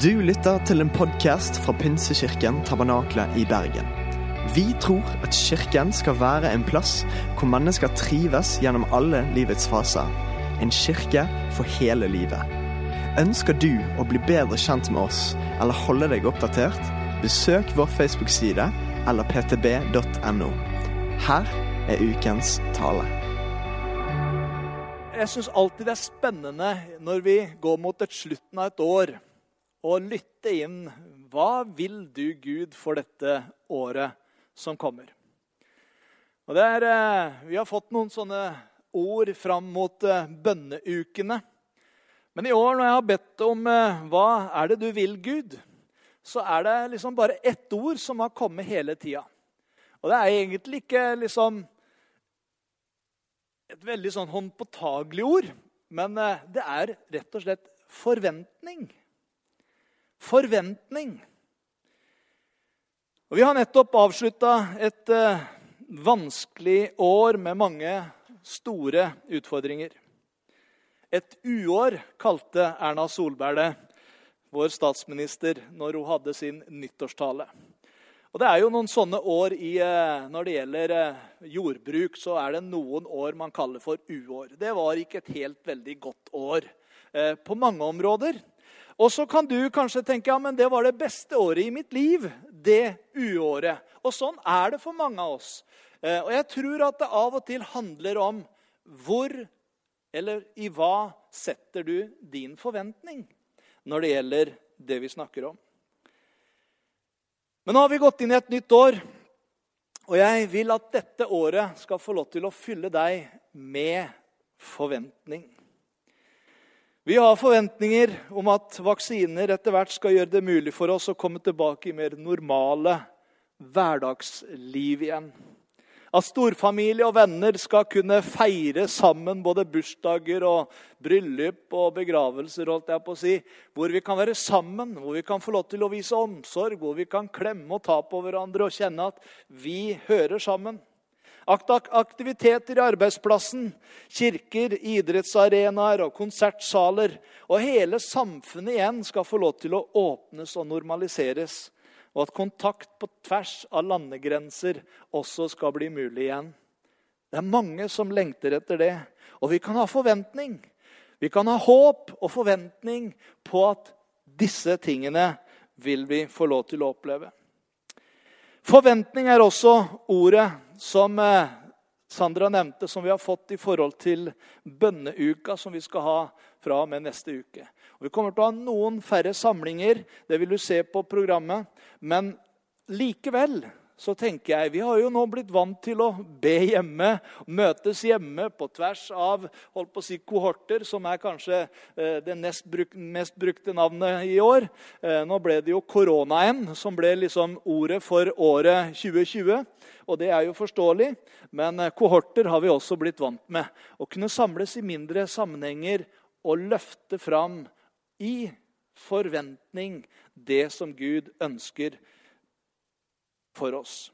Du lytter til en podkast fra Pinsekirken Tabernakle i Bergen. Vi tror at kirken skal være en plass hvor mennesker trives gjennom alle livets faser. En kirke for hele livet. Ønsker du å bli bedre kjent med oss eller holde deg oppdatert? Besøk vår Facebook-side eller ptb.no. Her er ukens tale. Jeg syns alltid det er spennende når vi går mot et slutten av et år, å lytte inn hva vil du, Gud, for dette året som kommer. Og det er, eh, Vi har fått noen sånne ord fram mot eh, bønneukene. Men i år, når jeg har bedt om eh, hva er det du vil, Gud, så er det liksom bare ett ord som har kommet hele tida. Og det er egentlig ikke liksom et veldig sånn håndpåtagelig ord, men det er rett og slett forventning. Forventning. Og Vi har nettopp avslutta et uh, vanskelig år med mange store utfordringer. Et uår kalte Erna Solberg det, vår statsminister, når hun hadde sin nyttårstale. Og det er jo noen sånne år i, eh, Når det gjelder eh, jordbruk, så er det noen år man kaller for uår. Det var ikke et helt veldig godt år på mange områder. Og så kan du kanskje tenke ja, men det var det beste året i mitt liv. Det uåret. Og sånn er det for mange av oss. Og jeg tror at det av og til handler om hvor eller i hva setter du din forventning når det gjelder det vi snakker om. Men nå har vi gått inn i et nytt år, og jeg vil at dette året skal få lov til å fylle deg med forventning. Vi har forventninger om at vaksiner etter hvert skal gjøre det mulig for oss å komme tilbake i mer normale hverdagsliv igjen. At storfamilie og venner skal kunne feire sammen både bursdager og bryllup og begravelser, holdt jeg på å si, hvor vi kan være sammen, hvor vi kan få lov til å vise omsorg, hvor vi kan klemme og ta på hverandre og kjenne at vi hører sammen. Aktiviteter i arbeidsplassen, kirker, idrettsarenaer og konsertsaler. Og hele samfunnet igjen skal få lov til å åpnes og normaliseres og at kontakt på tvers av landegrenser også skal bli mulig igjen. Det er mange som lengter etter det. Og vi kan ha forventning. Vi kan ha håp og forventning på at disse tingene vil vi få lov til å oppleve. Forventning er også ordet som eh, Sandra nevnte, som vi har fått i forhold til bønneuka som vi skal ha fra og med neste uke. Og vi kommer til å ha noen færre samlinger, det vil du se på programmet. Men likevel så tenker jeg, Vi har jo nå blitt vant til å be hjemme, møtes hjemme på tvers av holdt på å si, kohorter, som er kanskje eh, det bruk, mest brukte navnet i år. Eh, nå ble det jo koronaen som ble liksom ordet for året 2020. Og det er jo forståelig, men eh, kohorter har vi også blitt vant med. Å kunne samles i mindre sammenhenger og løfte fram i forventning det som Gud ønsker for oss.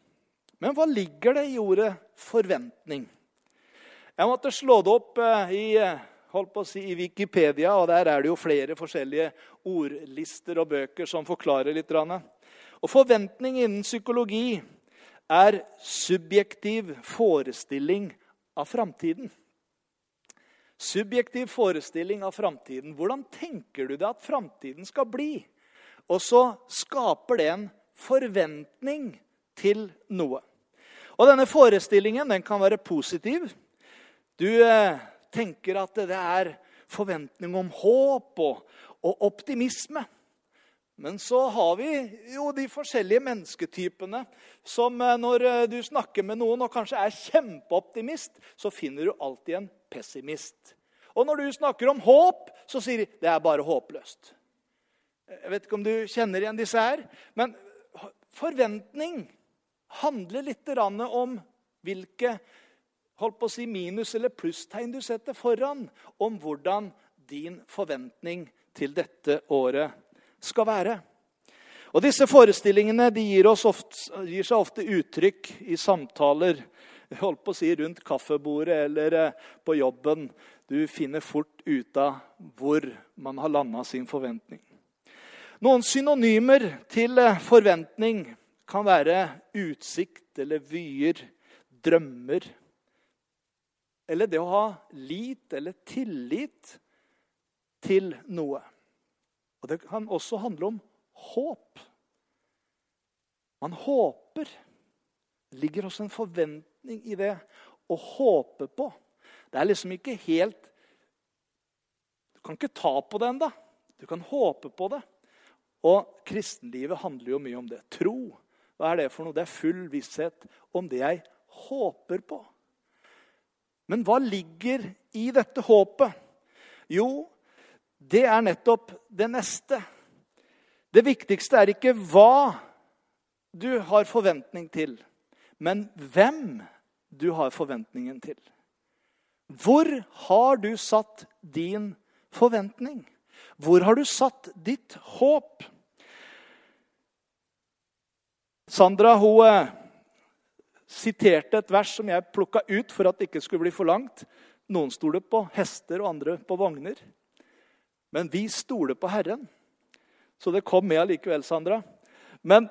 Men hva ligger det i ordet 'forventning'? Jeg måtte slå det opp eh, i, eh, si, i Wikipedia, og der er det jo flere forskjellige ordlister og bøker som forklarer litt. Og Forventning innen psykologi er subjektiv forestilling av framtiden. Subjektiv forestilling av framtiden. Hvordan tenker du deg at framtiden skal bli? Og så skaper det en forventning til noe. Og Denne forestillingen den kan være positiv. Du eh, tenker at det er forventning om håp og, og optimisme. Men så har vi jo de forskjellige mennesketypene som eh, når eh, du snakker med noen og kanskje er kjempeoptimist, så finner du alltid en pessimist. Og når du snakker om håp, så sier de det er bare håpløst. Jeg vet ikke om du kjenner igjen disse her. Men forventning handler litt om hvilke holdt på å si minus- eller plusstegn du setter foran om hvordan din forventning til dette året skal være. Og Disse forestillingene gir, ofte, gir, seg ofte uttrykk i samtaler holdt på å si rundt kaffebordet eller eh, på jobben. Du finner fort ut av hvor man har landa sin forventning. Noen synonymer til eh, forventning kan være utsikt eller vyer, drømmer. Eller det å ha lit eller tillit til noe. Og Det kan også handle om håp. Man håper. Det ligger også en forventning i det å håpe på. Det er liksom ikke helt Du kan ikke ta på det ennå. Du kan håpe på det. Og kristenlivet handler jo mye om det. Tro. Hva er det for noe? Det er full visshet om det jeg håper på. Men hva ligger i dette håpet? Jo, det er nettopp det neste. Det viktigste er ikke hva du har forventning til, men hvem du har forventningen til. Hvor har du satt din forventning? Hvor har du satt ditt håp? Sandra hun eh, siterte et vers som jeg plukka ut for at det ikke skulle bli for langt. Noen stoler på hester og andre på vogner. Men vi stoler på Herren. Så det kom med allikevel, Sandra. Men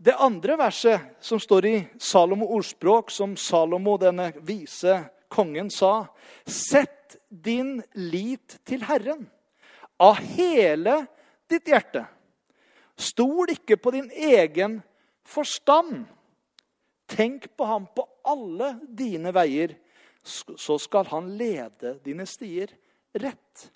det andre verset som står i Salomo ordspråk, som Salomo, denne vise kongen, sa Sett din lit til Herren av hele ditt hjerte. Stol ikke på din egen forstand. Tenk på ham på alle dine veier, så skal han lede dine stier rett.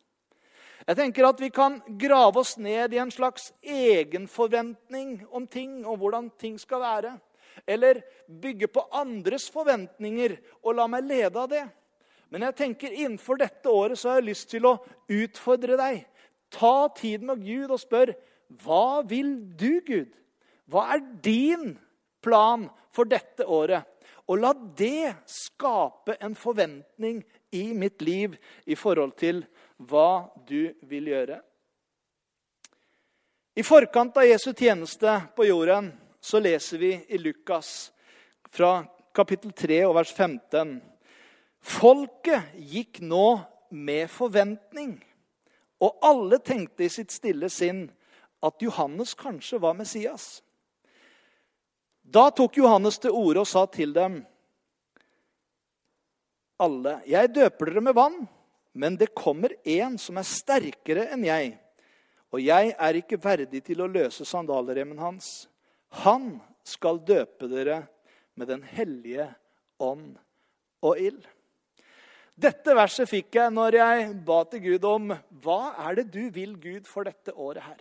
Jeg tenker at Vi kan grave oss ned i en slags egenforventning om ting og hvordan ting skal være. Eller bygge på andres forventninger og la meg lede av det. Men jeg tenker innenfor dette året så har jeg lyst til å utfordre deg. Ta tid med Gud og spør hva vil du, Gud? Hva er din plan for dette året? Og la det skape en forventning i mitt liv i forhold til hva du vil gjøre. I forkant av Jesu tjeneste på jorden så leser vi i Lukas fra kapittel 3 og vers 15 Folket gikk nå med forventning, og alle tenkte i sitt stille sinn at Johannes kanskje var Messias. Da tok Johannes til orde og sa til dem alle, 'Jeg døper dere med vann, men det kommer en som er sterkere enn jeg.' 'Og jeg er ikke verdig til å løse sandalremmen hans.' 'Han skal døpe dere med Den hellige ånd og ild.' Dette verset fikk jeg når jeg ba til Gud om hva er det du vil, Gud, for dette året her.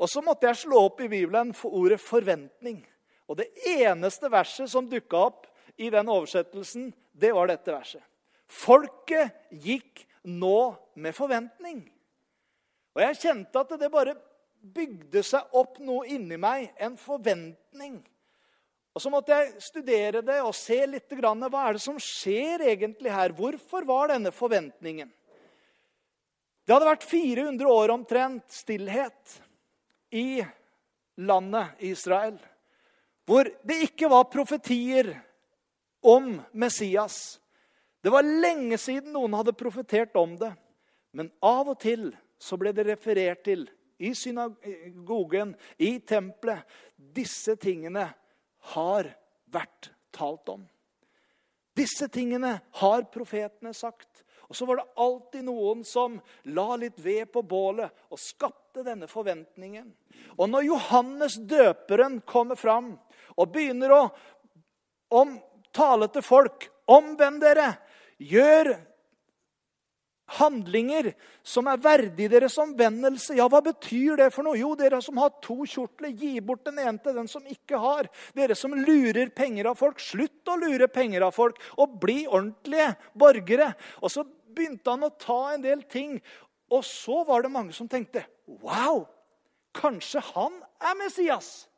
Og så måtte jeg slå opp i Bibelen for ordet 'forventning'. Og det eneste verset som dukka opp i den oversettelsen, det var dette verset. Folket gikk nå med forventning. Og jeg kjente at det bare bygde seg opp noe inni meg, en forventning og Så måtte jeg studere det og se litt grann, hva er det som skjer egentlig her. Hvorfor var denne forventningen? Det hadde vært 400 år omtrent stillhet i landet Israel. Hvor det ikke var profetier om Messias. Det var lenge siden noen hadde profetert om det. Men av og til så ble det referert til i synagogen, i tempelet. Disse tingene har vært talt om. Disse tingene har profetene sagt. Og så var det alltid noen som la litt ved på bålet og skapte denne forventningen. Og når Johannes døperen kommer fram og begynner å om, tale til folk Omvend dere! Gjør handlinger som er verdig deres omvendelse. Ja, hva betyr det for noe? Jo, dere som har to kjortler, gi bort den ene til den som ikke har. Dere som lurer penger av folk, slutt å lure penger av folk, og bli ordentlige borgere. Og så begynte han å ta en del ting, og så var det mange som tenkte Wow! Kanskje han er Messias?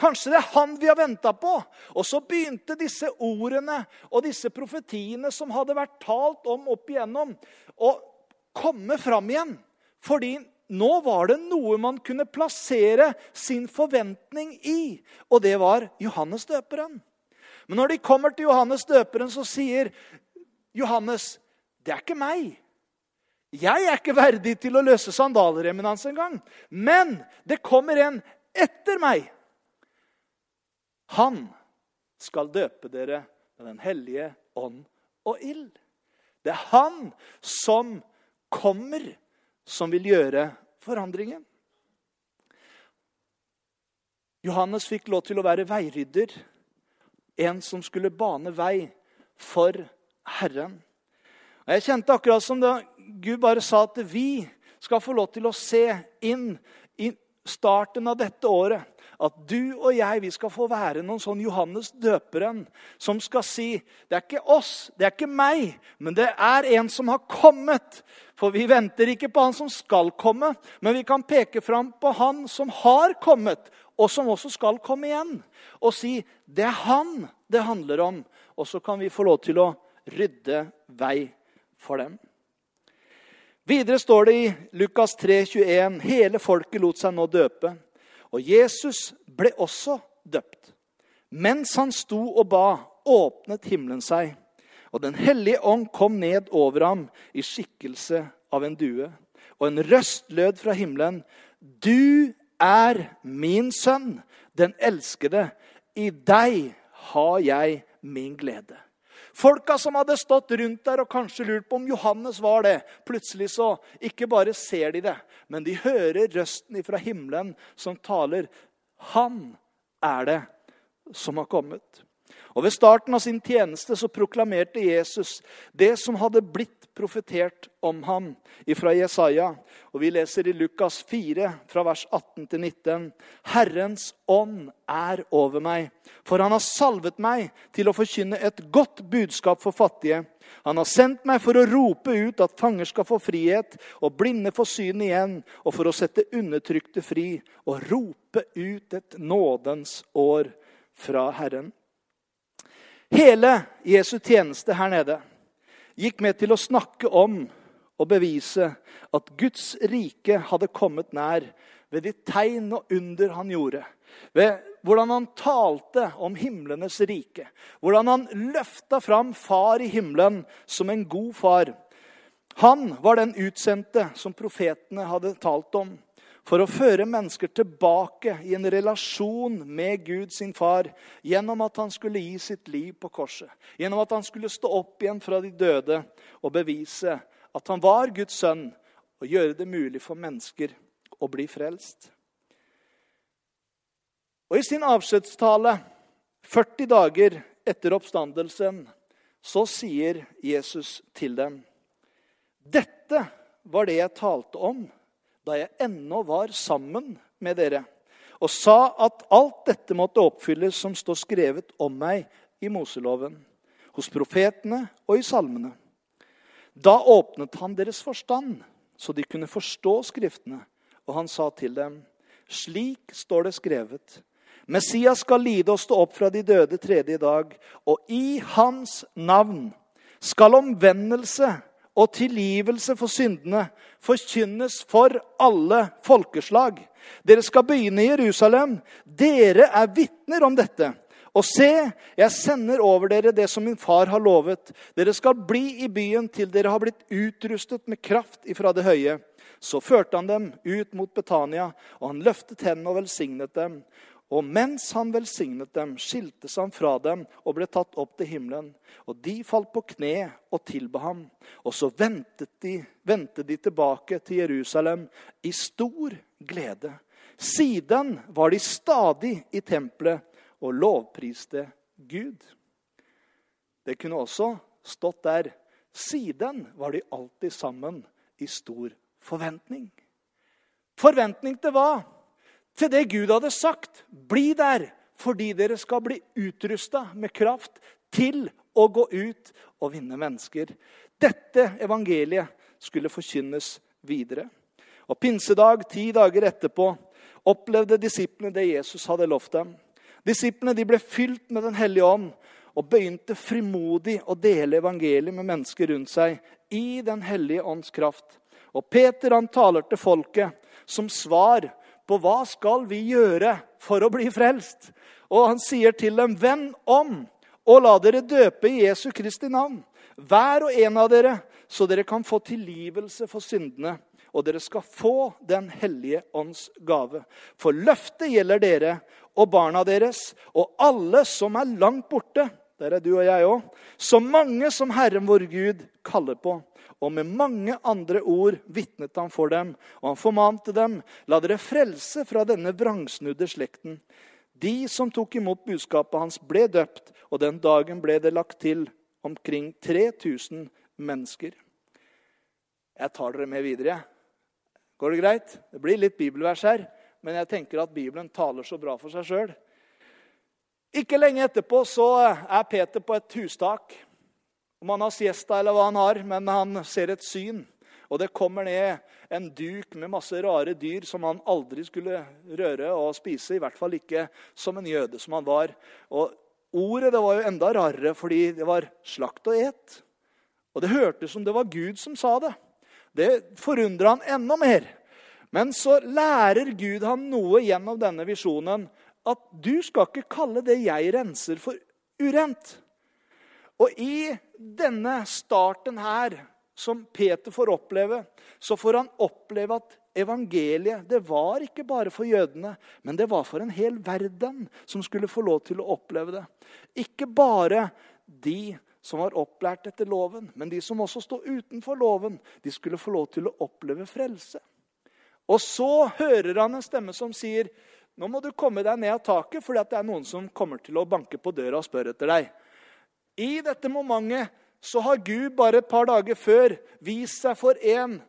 Kanskje det er han vi har venta på? Og så begynte disse ordene og disse profetiene som hadde vært talt om opp igjennom, å komme fram igjen. Fordi nå var det noe man kunne plassere sin forventning i, og det var Johannes døperen. Men når de kommer til Johannes døperen, så sier Johannes, 'Det er ikke meg. Jeg er ikke verdig til å løse sandalremmen hans engang. Men det kommer en etter meg. Han skal døpe dere med Den hellige ånd og ild. Det er han som kommer, som vil gjøre forandringen. Johannes fikk lov til å være veirydder, en som skulle bane vei for Herren. Og Jeg kjente akkurat som da Gud bare sa at vi skal få lov til å se inn i starten av dette året at du og jeg vi skal få være noen sånn Johannes døperen som skal si det er ikke oss, det er ikke meg, men det er en som har kommet. For vi venter ikke på han som skal komme, men vi kan peke fram på han som har kommet, og som også skal komme igjen. Og si det er han det handler om. Og så kan vi få lov til å rydde vei for dem. Videre står det i Lukas 3, 21, hele folket lot seg nå døpe. Og Jesus ble også døpt. Mens han sto og ba, åpnet himmelen seg, og Den hellige ånd kom ned over ham i skikkelse av en due. Og en røst lød fra himmelen. Du er min sønn, den elskede. I deg har jeg min glede. Folka som hadde stått rundt der og kanskje lurt på om Johannes var det, plutselig så ikke bare ser de det, men de hører røsten fra himmelen som taler. Han er det som har kommet. Og Ved starten av sin tjeneste så proklamerte Jesus det som hadde blitt profetert om ham fra Jesaja. Og Vi leser i Lukas 4, fra vers 18 til 19. Herrens ånd er over meg, for han har salvet meg til å forkynne et godt budskap for fattige. Han har sendt meg for å rope ut at fanger skal få frihet, og blinde få syn igjen, og for å sette undertrykte fri, og rope ut et nådens år fra Herren. Hele Jesu tjeneste her nede gikk med til å snakke om og bevise at Guds rike hadde kommet nær ved de tegn og under han gjorde. Ved hvordan han talte om himlenes rike. Hvordan han løfta fram far i himmelen som en god far. Han var den utsendte som profetene hadde talt om for å føre mennesker tilbake i en relasjon med Gud sin far gjennom at han skulle gi sitt liv på korset. Gjennom at han skulle stå opp igjen fra de døde og bevise at han var Guds sønn, og gjøre det mulig for mennesker å bli frelst. Og I sin avskjedstale 40 dager etter oppstandelsen så sier Jesus til dem.: Dette var det jeg talte om da jeg ennå var sammen med dere, og sa at alt dette måtte oppfylles som står skrevet om meg i Moseloven, hos profetene og i salmene. Da åpnet han deres forstand, så de kunne forstå Skriftene, og han sa til dem, slik står det skrevet. Messias skal lide og stå opp fra de døde tredje dag, og i hans navn skal omvendelse og tilgivelse for syndene forkynnes for alle folkeslag. Dere skal begynne i Jerusalem. Dere er vitner om dette. Og se, jeg sender over dere det som min far har lovet. Dere skal bli i byen til dere har blitt utrustet med kraft ifra det høye. Så førte han dem ut mot Betania, og han løftet hendene og velsignet dem. Og mens han velsignet dem, skiltes han fra dem og ble tatt opp til himmelen. Og de falt på kne og tilba ham. Og så ventet de, ventet de tilbake til Jerusalem i stor glede. Siden var de stadig i tempelet og lovpriste Gud. Det kunne også stått der. Siden var de alltid sammen i stor forventning. Forventning til hva? Til det Gud hadde sagt. Bli der, fordi dere skal bli utrusta med kraft til å gå ut og vinne mennesker. Dette evangeliet skulle forkynnes videre. Og Pinsedag, ti dager etterpå, opplevde disiplene det Jesus hadde lovt dem. Disiplene de ble fylt med Den hellige ånd og begynte frimodig å dele evangeliet med mennesker rundt seg i Den hellige ånds kraft. Og Peter han taler til folket som svar på hva skal vi gjøre for å bli frelst. Og han sier til dem, venn om og la dere døpe i Jesu Kristi navn.' Hver og en av dere så dere kan få tilgivelse for syndene, og dere skal få Den hellige ånds gave. For løftet gjelder dere og barna deres og alle som er langt borte. Der er du og jeg òg. Så mange som Herren vår Gud kaller på. Og med mange andre ord vitnet han for dem, og han formante dem. La dere frelse fra denne vrangsnudde slekten. De som tok imot budskapet hans, ble døpt, og den dagen ble det lagt til omkring 3000 mennesker. Jeg tar dere med videre. Går det greit? Det blir litt bibelvers her, men jeg tenker at Bibelen taler så bra for seg sjøl. Ikke lenge etterpå så er Peter på et hustak. Om han har siesta eller hva han har, men han ser et syn. Og det kommer ned en duk med masse rare dyr som han aldri skulle røre og spise. I hvert fall ikke som en jøde som han var. Og ordet det var jo enda rarere, fordi det var 'slakt og et'. Og det hørtes som det var Gud som sa det. Det forundra han enda mer. Men så lærer Gud han noe gjennom denne visjonen. At du skal ikke kalle det jeg renser, for urent. Og i denne starten her, som Peter får oppleve, så får han oppleve at evangeliet det var ikke bare for jødene, men det var for en hel verden som skulle få lov til å oppleve det. Ikke bare de som var opplært etter loven, men de som også sto utenfor loven, de skulle få lov til å oppleve frelse. Og så hører han en stemme som sier, 'Nå må du komme deg ned av taket, for det er noen som kommer til å banke på døra og spørre etter deg.' I dette momentet så har Gud bare et par dager før vist seg for en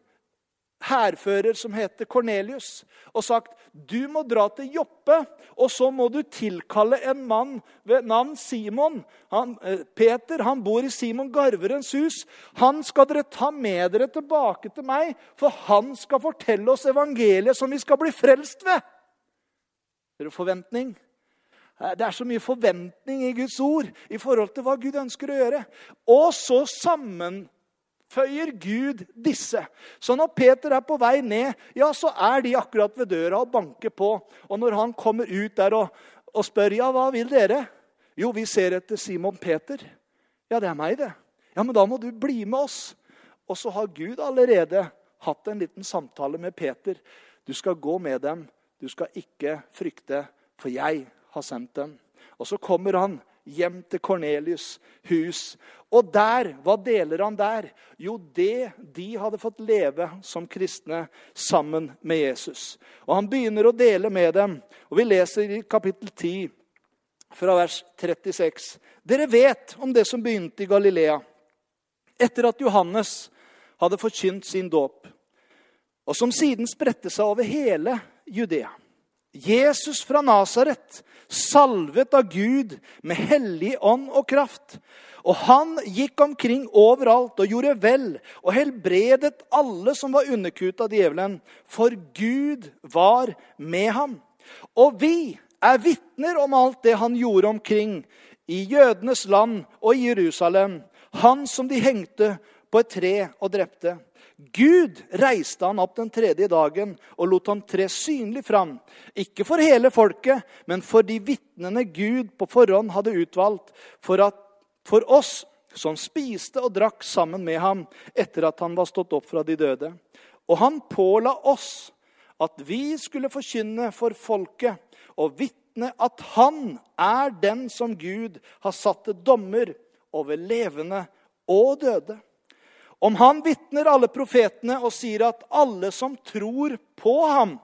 hærfører som heter Kornelius, og sagt du må dra til Joppe, og så må du tilkalle en mann ved navn Simon. Han, eh, Peter han bor i Simon Garverens hus. Han skal dere ta med dere tilbake til meg, for han skal fortelle oss evangeliet som vi skal bli frelst ved. Er det forventning? Eh, det er så mye forventning i Guds ord i forhold til hva Gud ønsker å gjøre. Og så sammenføyer Gud disse. Så når Peter er på vei ned, ja, så er de akkurat ved døra og banker på. Og når han kommer ut der og, og spør ja, hva vil dere? Jo, vi ser etter Simon Peter. Ja, det er meg, det. Ja, men da må du bli med oss. Og så har Gud allerede hatt en liten samtale med Peter. Du skal gå med dem. Du skal ikke frykte, for jeg har sendt dem. Og så kommer han hjem til Kornelius' hus. Og der, hva deler han der? Jo, det de hadde fått leve som kristne sammen med Jesus. Og han begynner å dele med dem. Og vi leser i kapittel 10 fra vers 36. Dere vet om det som begynte i Galilea etter at Johannes hadde forkynt sin dåp, og som siden spredte seg over hele Judea. Jesus fra Nasaret, salvet av Gud med hellig ånd og kraft. Og han gikk omkring overalt og gjorde vel og helbredet alle som var underkuet av djevelen, for Gud var med ham. Og vi er vitner om alt det han gjorde omkring i jødenes land og i Jerusalem, han som de hengte på et tre og drepte. Gud reiste han opp den tredje dagen og lot ham tre synlig fram. Ikke for hele folket, men for de vitnene Gud på forhånd hadde utvalgt. For, at, for oss som spiste og drakk sammen med ham etter at han var stått opp fra de døde. Og han påla oss at vi skulle forkynne for folket og vitne at han er den som Gud har satt til dommer over levende og døde. Om han vitner alle profetene og sier at alle som tror på ham,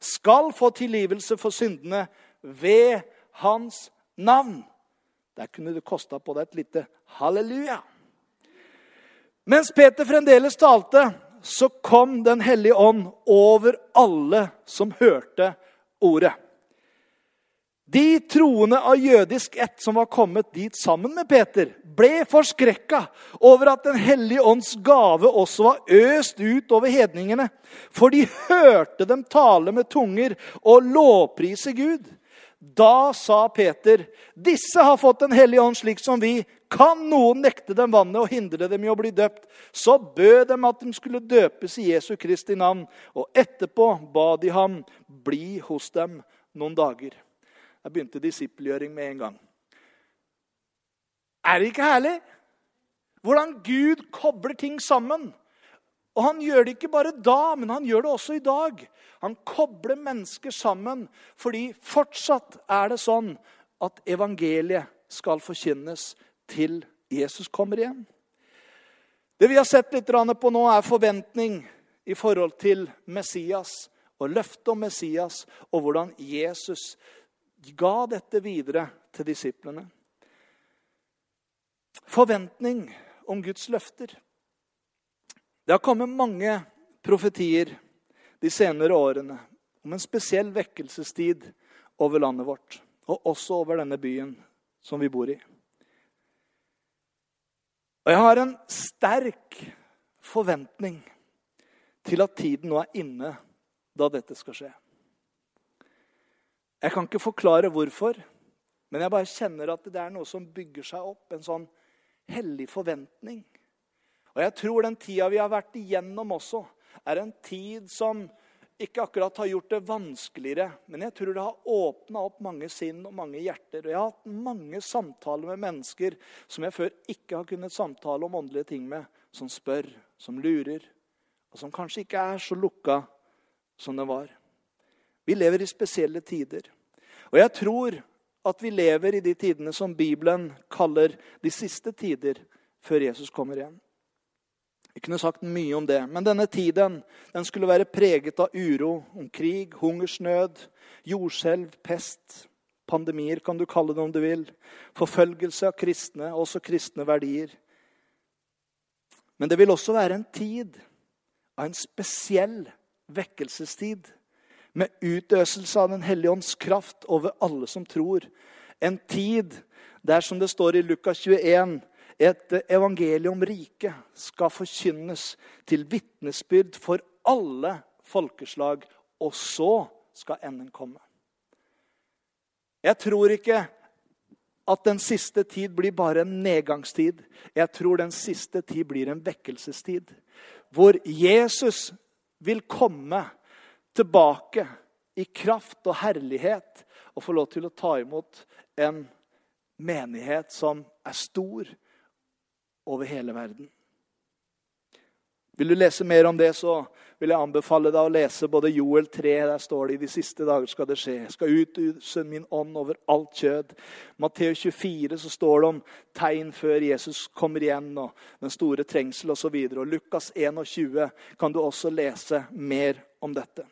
skal få tilgivelse for syndene ved hans navn. Der kunne det kosta på deg et lite halleluja. Mens Peter fremdeles talte, så kom Den hellige ånd over alle som hørte ordet. De troende av jødisk ett som var kommet dit sammen med Peter, ble forskrekka over at Den hellige ånds gave også var øst ut over hedningene. For de hørte dem tale med tunger og lovprise Gud. Da sa Peter, 'Disse har fått Den hellige ånd slik som vi.' 'Kan noen nekte dem vannet og hindre dem i å bli døpt?' Så bød dem at de skulle døpes i Jesu Kristi navn. Og etterpå ba de ham bli hos dem noen dager. Jeg begynte disippelgjøring med en gang. Er det ikke herlig? hvordan Gud kobler ting sammen. Og han gjør det ikke bare da, men han gjør det også i dag. Han kobler mennesker sammen fordi fortsatt er det sånn at evangeliet skal forkynnes til Jesus kommer igjen. Det vi har sett litt på nå, er forventning i forhold til Messias og løftet om Messias, og hvordan Jesus ga dette videre til disiplene. Forventning om Guds løfter. Det har kommet mange profetier de senere årene om en spesiell vekkelsestid over landet vårt, og også over denne byen som vi bor i. Og jeg har en sterk forventning til at tiden nå er inne da dette skal skje. Jeg kan ikke forklare hvorfor, men jeg bare kjenner at det er noe som bygger seg opp. En sånn hellig forventning. Og jeg tror den tida vi har vært igjennom også, er en tid som ikke akkurat har gjort det vanskeligere, men jeg tror det har åpna opp mange sinn og mange hjerter. Og jeg har hatt mange samtaler med mennesker som jeg før ikke har kunnet samtale om åndelige ting med, som spør, som lurer, og som kanskje ikke er så lukka som det var. Vi lever i spesielle tider. Og jeg tror at vi lever i de tidene som Bibelen kaller de siste tider før Jesus kommer igjen. Vi kunne sagt mye om det, men denne tiden den skulle være preget av uro, om krig, hungersnød, jordskjelv, pest, pandemier, kan du kalle det om du vil, forfølgelse av kristne, også kristne verdier. Men det vil også være en tid av en spesiell vekkelsestid, med utøselse av Den hellige ånds kraft over alle som tror. En tid der, som det står i Lukas 21, et evangelium om riket skal forkynnes til vitnesbyrd for alle folkeslag, og så skal enden komme. Jeg tror ikke at den siste tid blir bare en nedgangstid. Jeg tror den siste tid blir en vekkelsestid. Hvor Jesus vil komme tilbake i kraft og herlighet og få lov til å ta imot en menighet som er stor, over hele verden. Vil du lese mer om det, så vil jeg anbefale deg å lese både Joel 3 Der står det i de siste dager skal det skje. Jeg skal utuse min ånd over alt kjød. Matteus 24 så står det om tegn før Jesus kommer igjen, og den store trengsel osv. Og, og Lukas 21 kan du også lese mer om dette.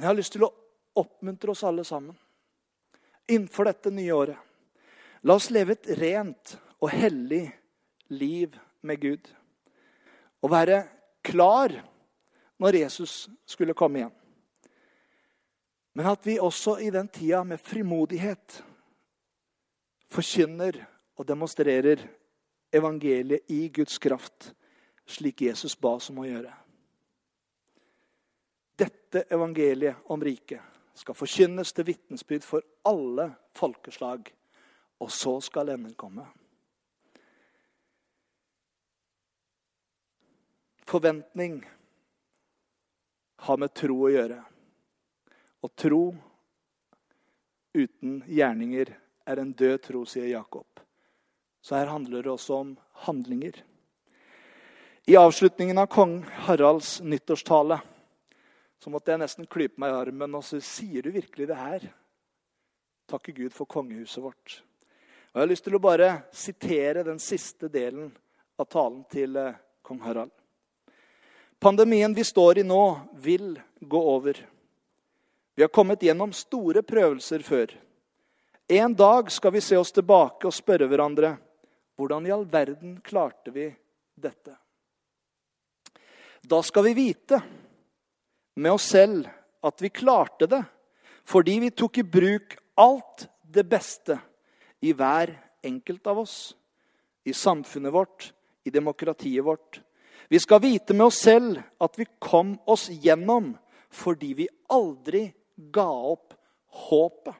Men jeg har lyst til å oppmuntre oss alle sammen innenfor dette nye året. La oss leve et rent og hellig liv med Gud. Og være klar når Jesus skulle komme igjen. Men at vi også i den tida med frimodighet forkynner og demonstrerer evangeliet i Guds kraft, slik Jesus ba oss om å gjøre. Dette evangeliet om riket skal forkynnes til vitnesbyrd for alle folkeslag, og så skal enden komme. Forventning har med tro å gjøre. Og tro uten gjerninger er en død tro, sier Jakob. Så her handler det også om handlinger. I avslutningen av kong Haralds nyttårstale så måtte jeg nesten klype meg i armen. Og så sier du virkelig det her? Takke Gud for kongehuset vårt. Og Jeg har lyst til å bare sitere den siste delen av talen til eh, kong Harald. Pandemien vi står i nå, vil gå over. Vi har kommet gjennom store prøvelser før. En dag skal vi se oss tilbake og spørre hverandre hvordan i all verden klarte vi dette? Da skal vi vite med oss selv at vi klarte det fordi vi tok i bruk alt det beste i hver enkelt av oss, i samfunnet vårt, i demokratiet vårt, vi skal vite med oss selv at vi kom oss gjennom fordi vi aldri ga opp håpet.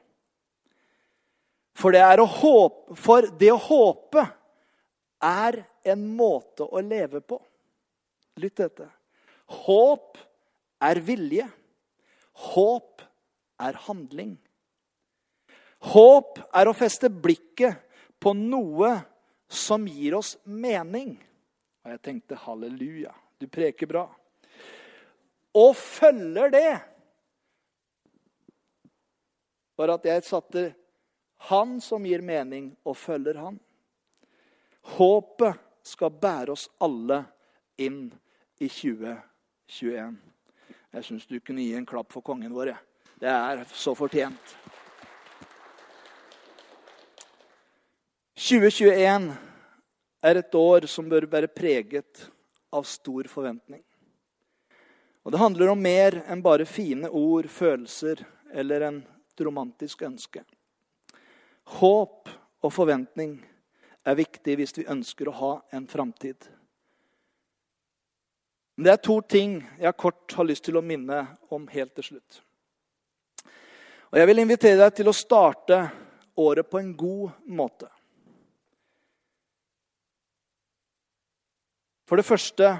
For det, håpe, for det å håpe er en måte å leve på. Lytt til dette. Håp er vilje. Håp er handling. Håp er å feste blikket på noe som gir oss mening. Og jeg tenkte halleluja, du preker bra. Og følger det. Bare at jeg satte han som gir mening, og følger han. Håpet skal bære oss alle inn i 2021. Jeg syns du kunne gi en klapp for kongen vår. Det er så fortjent. 2021 er et år som bør være preget av stor forventning. Og Det handler om mer enn bare fine ord, følelser eller en romantisk ønske. Håp og forventning er viktig hvis vi ønsker å ha en framtid. Men det er to ting jeg kort har lyst til å minne om helt til slutt. Og Jeg vil invitere deg til å starte året på en god måte. For det første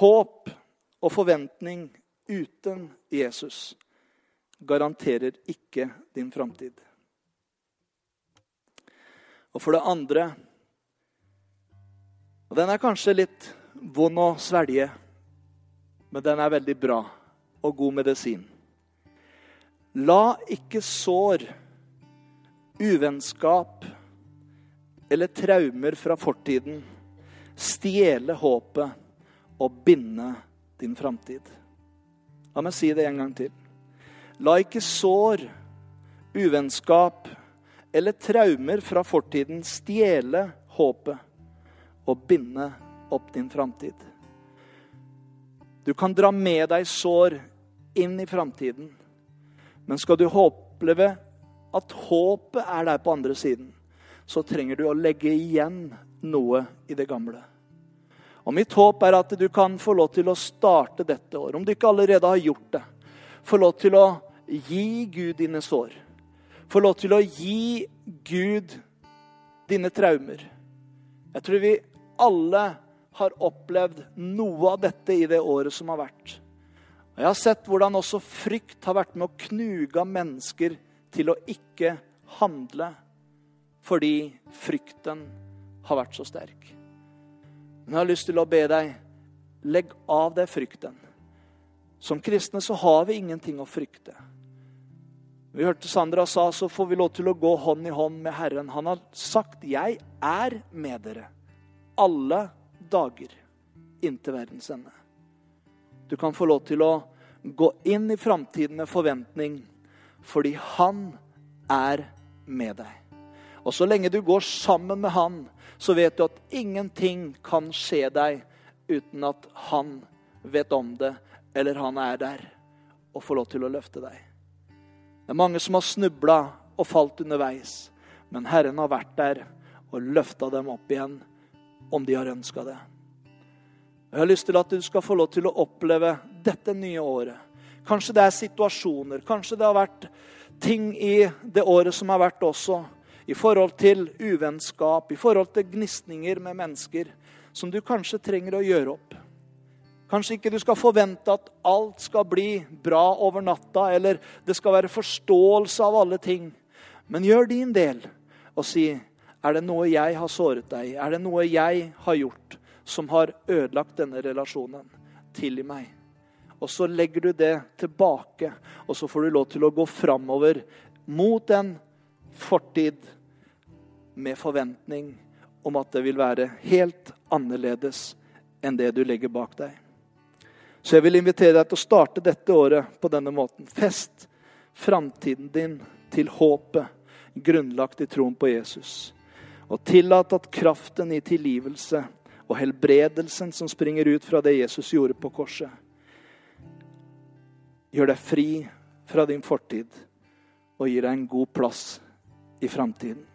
håp og forventning uten Jesus garanterer ikke din framtid. Og for det andre Og den er kanskje litt vond å svelge, men den er veldig bra og god medisin. La ikke sår, uvennskap eller traumer fra fortiden stjele håpet og binde din framtid. La meg si det en gang til. La ikke sår, uvennskap eller traumer fra fortiden stjele håpet og binde opp din framtid. Du kan dra med deg sår inn i framtiden, men skal du oppleve at håpet er der på andre siden, så trenger du å legge igjen noe i det gamle. Og Mitt håp er at du kan få lov til å starte dette året, om du ikke allerede har gjort det. Få lov til å gi Gud dine sår få lov til å gi Gud dine traumer. Jeg tror vi alle har opplevd noe av dette i det året som har vært. Og Jeg har sett hvordan også frykt har vært med å knuge mennesker til å ikke handle fordi frykten har vært så sterk. Men jeg har lyst til å be deg legg av deg frykten. Som kristne så har vi ingenting å frykte. Vi hørte Sandra sa så får vi lov til å gå hånd i hånd med Herren. Han har sagt 'Jeg er med dere alle dager inntil verdens ende'. Du kan få lov til å gå inn i framtiden med forventning fordi han er med deg. Og så lenge du går sammen med han, så vet du at ingenting kan skje deg uten at han vet om det, eller han er der og får lov til å løfte deg. Det er mange som har snubla og falt underveis. Men Herren har vært der og løfta dem opp igjen om de har ønska det. Jeg har lyst til at du skal få lov til å oppleve dette nye året. Kanskje det er situasjoner, kanskje det har vært ting i det året som har vært også, i forhold til uvennskap, i forhold til gnisninger med mennesker, som du kanskje trenger å gjøre opp. Kanskje ikke du skal forvente at alt skal bli bra over natta, eller det skal være forståelse av alle ting. Men gjør din del og si er det noe jeg har såret deg Er det noe jeg har gjort som har ødelagt denne relasjonen? Tilgi meg. Og så legger du det tilbake, og så får du lov til å gå framover mot en fortid med forventning om at det vil være helt annerledes enn det du legger bak deg. Så jeg vil invitere deg til å starte dette året på denne måten. Fest framtiden din til håpet, grunnlagt i troen på Jesus. Og tillat at kraften i tilgivelse og helbredelsen som springer ut fra det Jesus gjorde på korset, gjør deg fri fra din fortid og gir deg en god plass i framtiden.